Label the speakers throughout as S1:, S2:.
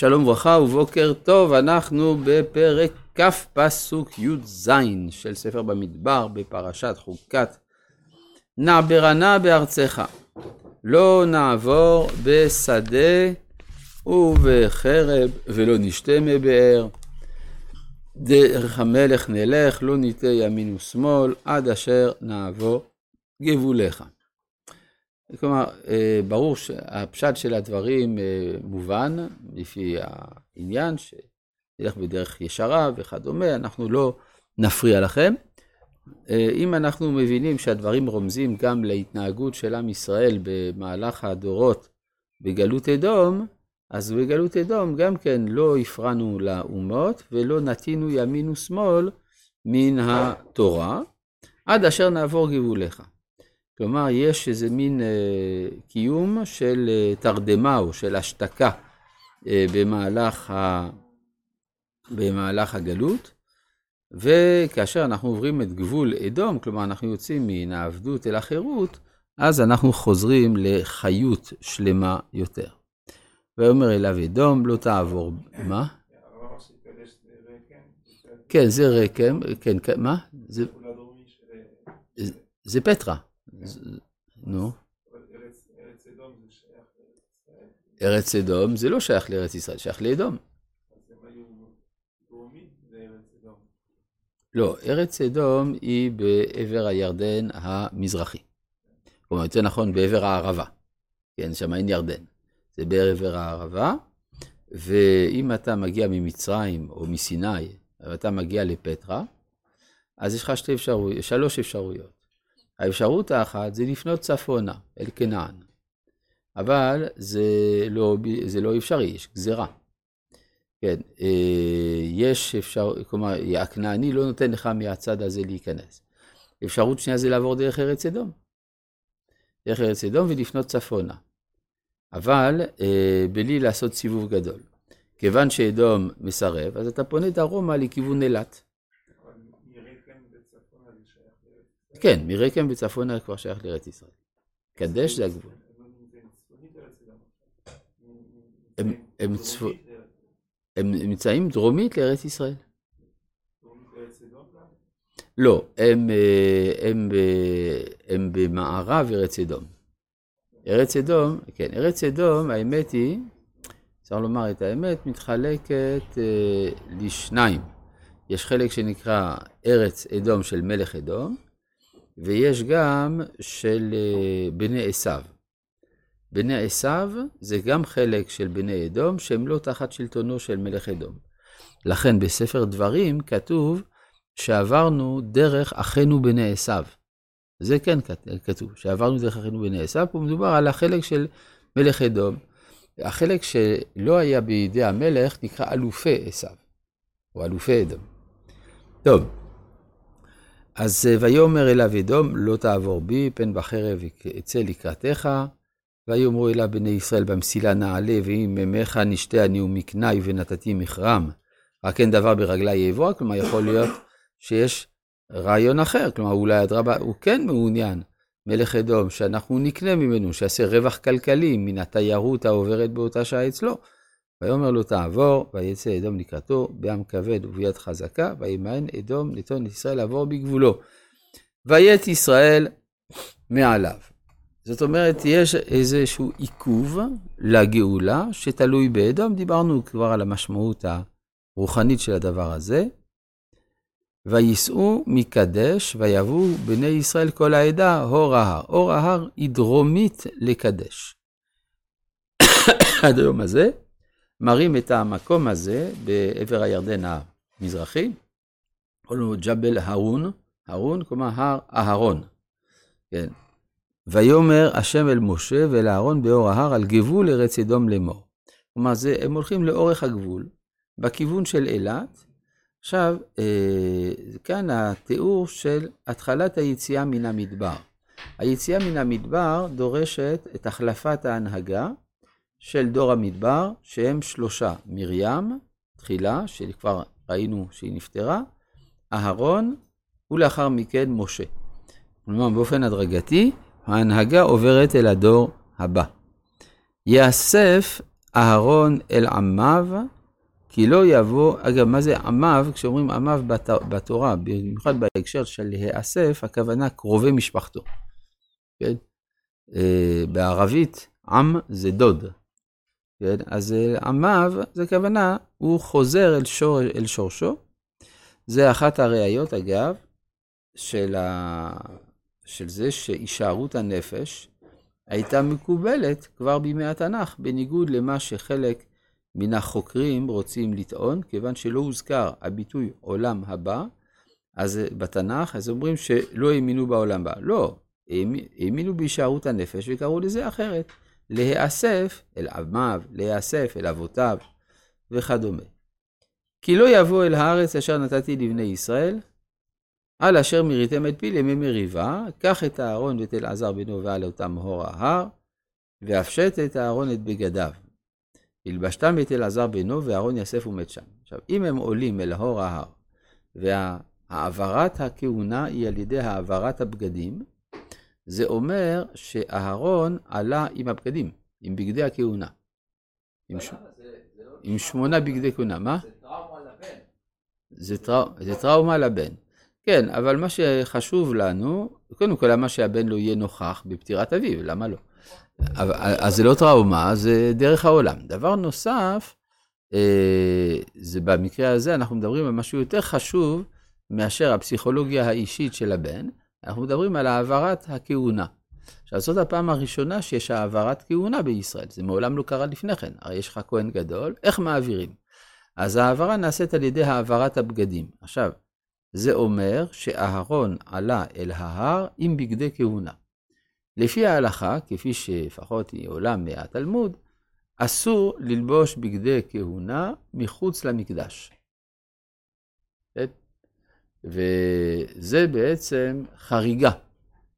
S1: שלום וברכה ובוקר טוב, אנחנו בפרק כ' פסוק י"ז של ספר במדבר בפרשת חוקת. נעברנה בארצך, לא נעבור בשדה ובחרב ולא נשתה מבאר, דרך המלך נלך, לא ניטה ימין ושמאל, עד אשר נעבור גבולך. כלומר, אה, ברור שהפשט של הדברים אה, מובן, לפי העניין, שנלך בדרך ישרה וכדומה, אנחנו לא נפריע לכם. אה, אם אנחנו מבינים שהדברים רומזים גם להתנהגות של עם ישראל במהלך הדורות בגלות אדום, אז בגלות אדום גם כן לא הפרענו לאומות ולא נטינו ימין ושמאל מן התורה, עד אשר נעבור גבוליך. כלומר, יש איזה מין אה, קיום של אה, תרדמה או של השתקה אה, במהלך, ה, במהלך הגלות, וכאשר אנחנו עוברים את גבול אדום, כלומר אנחנו יוצאים מן העבדות אל החירות, אז אנחנו חוזרים לחיות שלמה יותר. ויאמר אליו אדום, לא תעבור, מה? כן, זה רקם, כן, מה? זה, פטרה. נו. ארץ אדום זה לא שייך לארץ ישראל, שייך לאדום. לא, ארץ אדום היא בעבר הירדן המזרחי. כלומר, יותר נכון, בעבר הערבה. כן, שם אין ירדן. זה בעבר הערבה, ואם אתה מגיע ממצרים או מסיני, ואתה מגיע לפטרה, אז יש לך שתי אפשרויות, שלוש אפשרויות. האפשרות האחת זה לפנות צפונה, אל כנען. אבל זה לא, זה לא אפשרי, יש גזירה. כן, אה, יש אפשר, כלומר, הכנעני לא נותן לך מהצד הזה להיכנס. אפשרות שנייה זה לעבור דרך ארץ אדום. דרך ארץ אדום ולפנות צפונה. אבל אה, בלי לעשות סיבוב גדול. כיוון שאדום מסרב, אז אתה פונה דרומה לכיוון אילת. כן, מרקם וצפונה כבר שייך לארץ ישראל. קדש זה הגבול. הם, נמצאים דרומית לארץ ישראל. לא, הם, אה, הם, אה, הם במערב ארץ אדום. ארץ אדום, כן, ארץ אדום, האמת היא, אפשר לומר את האמת, מתחלקת אה, לשניים. יש חלק שנקרא ארץ אדום של מלך אדום, ויש גם של אה, בני עשיו. בני עשיו זה גם חלק של בני אדום שהם לא תחת שלטונו של מלך אדום. לכן בספר דברים כתוב שעברנו דרך אחינו בני עשיו. זה כן כתוב, שעברנו דרך אחינו בני עשיו, פה מדובר על החלק של מלך אדום. החלק שלא היה בידי המלך נקרא אלופי עשיו, או אלופי אדום. טוב, אז אה, ויאמר אליו אדום, לא תעבור בי, פן בחרב אצא לקראתך. ויאמרו אליו בני ישראל במסילה נעלה, ואם ממך נשתה אני ומקנאי ונתתי מכרם, רק אין דבר ברגלי יבוא, כלומר יכול להיות שיש רעיון אחר, כלומר אולי אדרבה, הוא כן מעוניין, מלך אדום, שאנחנו נקנה ממנו, שיעשה רווח כלכלי מן התיירות העוברת באותה שעה אצלו. ויאמר לו תעבור, ויצא אדום לקראתו, בעם כבד וביד חזקה, וימאן אדום לטון ישראל לעבור בגבולו. ויית ישראל מעליו. זאת אומרת, יש איזשהו עיכוב לגאולה שתלוי באדום, דיברנו כבר על המשמעות הרוחנית של הדבר הזה. וייסעו מקדש ויבואו בני ישראל כל העדה הור ההר. הור ההר היא דרומית לקדש. עד היום הזה מראים את המקום הזה בעבר הירדן המזרחי, קוראים לו ג'בל הרון, הרון, כלומר הר אהרון. כן. ויאמר השם אל משה ואל אהרון באור ההר על גבול ארץ אדום לאמור. כלומר, זה, הם הולכים לאורך הגבול, בכיוון של אילת. עכשיו, אה, כאן התיאור של התחלת היציאה מן המדבר. היציאה מן המדבר דורשת את החלפת ההנהגה, של דור המדבר, שהם שלושה, מרים, תחילה, שכבר ראינו שהיא נפטרה, אהרון, ולאחר מכן משה. כלומר, באופן הדרגתי, ההנהגה עוברת אל הדור הבא. יאסף אהרון אל עמיו, כי לא יבוא, אגב, מה זה עמיו? כשאומרים עמיו בת, בתורה, במיוחד בהקשר של להיאסף, הכוונה קרובי משפחתו. כן? אה, בערבית, עם זה דוד. כן? אז עמיו, זה כוונה, הוא חוזר אל, שור, אל שורשו. זה אחת הראיות, אגב, של, ה... של זה שהישארות הנפש הייתה מקובלת כבר בימי התנ"ך, בניגוד למה שחלק מן החוקרים רוצים לטעון, כיוון שלא הוזכר הביטוי עולם הבא, אז בתנ"ך, אז אומרים שלא האמינו בעולם הבא. לא, האמינו בהישארות הנפש וקראו לזה אחרת. להיאסף אל עמיו, להיאסף אל אבותיו וכדומה. כי לא יבוא אל הארץ אשר נתתי לבני ישראל, על אשר מריתם את פי לימי מריבה, קח את אהרון ואת אלעזר בנו ועל אותם הור ההר, והפשט את אהרון את בגדיו. הלבשתם את אלעזר בנו, ואהרון יאסף ומת שם. עכשיו, אם הם עולים אל הור ההר, והעברת הכהונה היא על ידי העברת הבגדים, זה אומר שאהרון עלה עם הבגדים, עם בגדי הכהונה. עם, ש... עם שמונה בגדי כהונה, מה? זה טראומה לבן. זה טראומה לבן. כן, אבל מה שחשוב לנו, קודם כל, למה שהבן לא יהיה נוכח בפטירת אביו, למה לא? אז זה לא טראומה, זה דרך העולם. דבר נוסף, אה, זה במקרה הזה, אנחנו מדברים על משהו יותר חשוב מאשר הפסיכולוגיה האישית של הבן, אנחנו מדברים על העברת הכהונה. עכשיו, זאת הפעם הראשונה שיש העברת כהונה בישראל, זה מעולם לא קרה לפני כן, הרי יש לך כהן גדול, איך מעבירים? אז ההעברה נעשית על ידי העברת הבגדים. עכשיו, זה אומר שאהרון עלה אל ההר עם בגדי כהונה. לפי ההלכה, כפי שלפחות היא עולה מהתלמוד, אסור ללבוש בגדי כהונה מחוץ למקדש. וזה בעצם חריגה,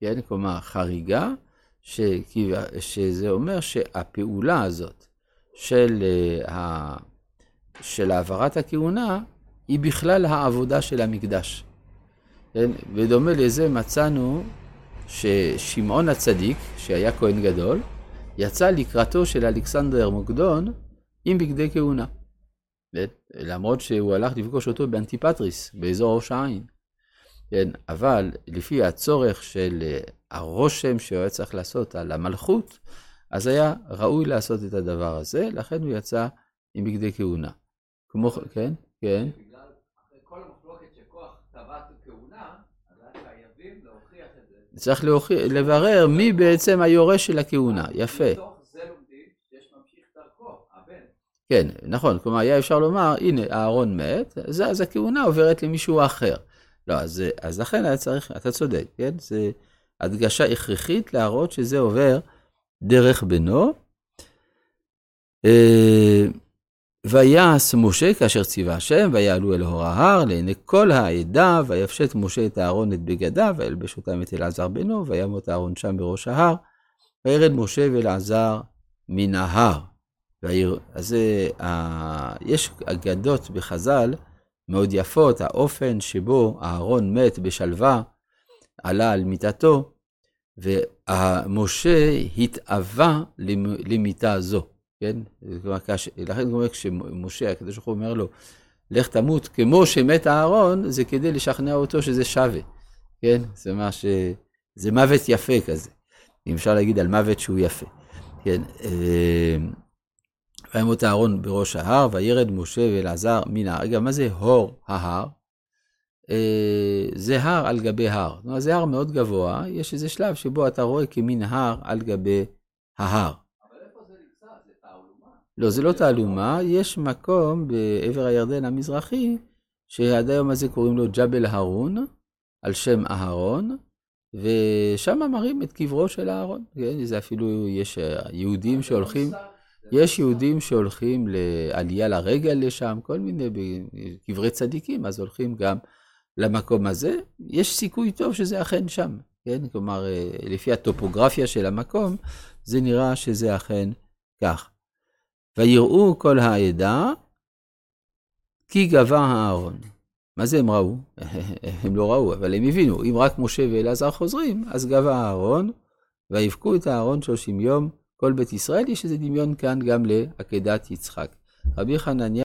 S1: כן? כלומר, חריגה, ש... שזה אומר שהפעולה הזאת של, ה... של העברת הכהונה, היא בכלל העבודה של המקדש. כן? ודומה לזה מצאנו ששמעון הצדיק, שהיה כהן גדול, יצא לקראתו של אלכסנדר מוקדון עם בגדי כהונה. למרות שהוא הלך לפגוש אותו באנטיפטריס, באזור ראש העין. כן, אבל לפי הצורך של אה, הרושם שהוא היה צריך לעשות על המלכות, אז היה ראוי לעשות את הדבר הזה, לכן הוא יצא עם בגדי כהונה. כמו, כן, כן. צריך להוכיח, לברר מי בעצם היורש של הכהונה, יפה. כן, נכון, כלומר, היה אפשר לומר, הנה, אהרון מת, אז, אז הכהונה עוברת למישהו אחר. לא, אז, אז לכן היה צריך, אתה צודק, כן? זו הדגשה הכרחית להראות שזה עובר דרך בנו. אה, ויעש משה כאשר ציווה השם, ויעלו אל הור ההר לעיני כל העדה, ויפשט משה את אהרון את בגדיו, וילבש אותם את אלעזר בנו, וימות אהרון שם בראש ההר, וירד משה ואלעזר מן ההר. והעיר, אז אה, יש אגדות בחז"ל מאוד יפות, האופן שבו אהרון מת בשלווה, עלה על מיטתו, ומשה התאווה למיטה זו. כן? לכן הוא אומר, כשמשה, הקדוש ברוך הוא אומר לו, לך תמות כמו שמת אהרון, זה כדי לשכנע אותו שזה שווה. כן? זה מה ש... זה מוות יפה כזה. אם אפשר להגיד על מוות שהוא יפה. כן? אה, וימות אהרון בראש ההר, וירד משה ואלעזר מן ההר. רגע, מה זה הור ההר? אה, זה הר על גבי הר. זאת אומרת, זה הר מאוד גבוה, יש איזה שלב שבו אתה רואה כמין הר על גבי ההר. לא, זה לא תעלומה, יש מקום בעבר הירדן המזרחי, שעד היום הזה קוראים לו ג'בל הרון, על שם אהרון, ושם מראים את קברו של אהרון. כן, זה אפילו, יש יהודים שהולכים, יש יהודים שהולכים לעלייה לרגל לשם, כל מיני קברי צדיקים, אז הולכים גם למקום הזה. יש סיכוי טוב שזה אכן שם, כן? כלומר, לפי הטופוגרפיה של המקום, זה נראה שזה אכן כך. ויראו כל העדה, כי גבה הארון. מה זה הם ראו? הם לא ראו, אבל הם הבינו, אם רק משה ואלעזר חוזרים, אז גבה הארון, ויבכו את הארון שלושים יום, כל בית ישראל, יש איזה דמיון כאן גם לעקדת יצחק. רבי חנניה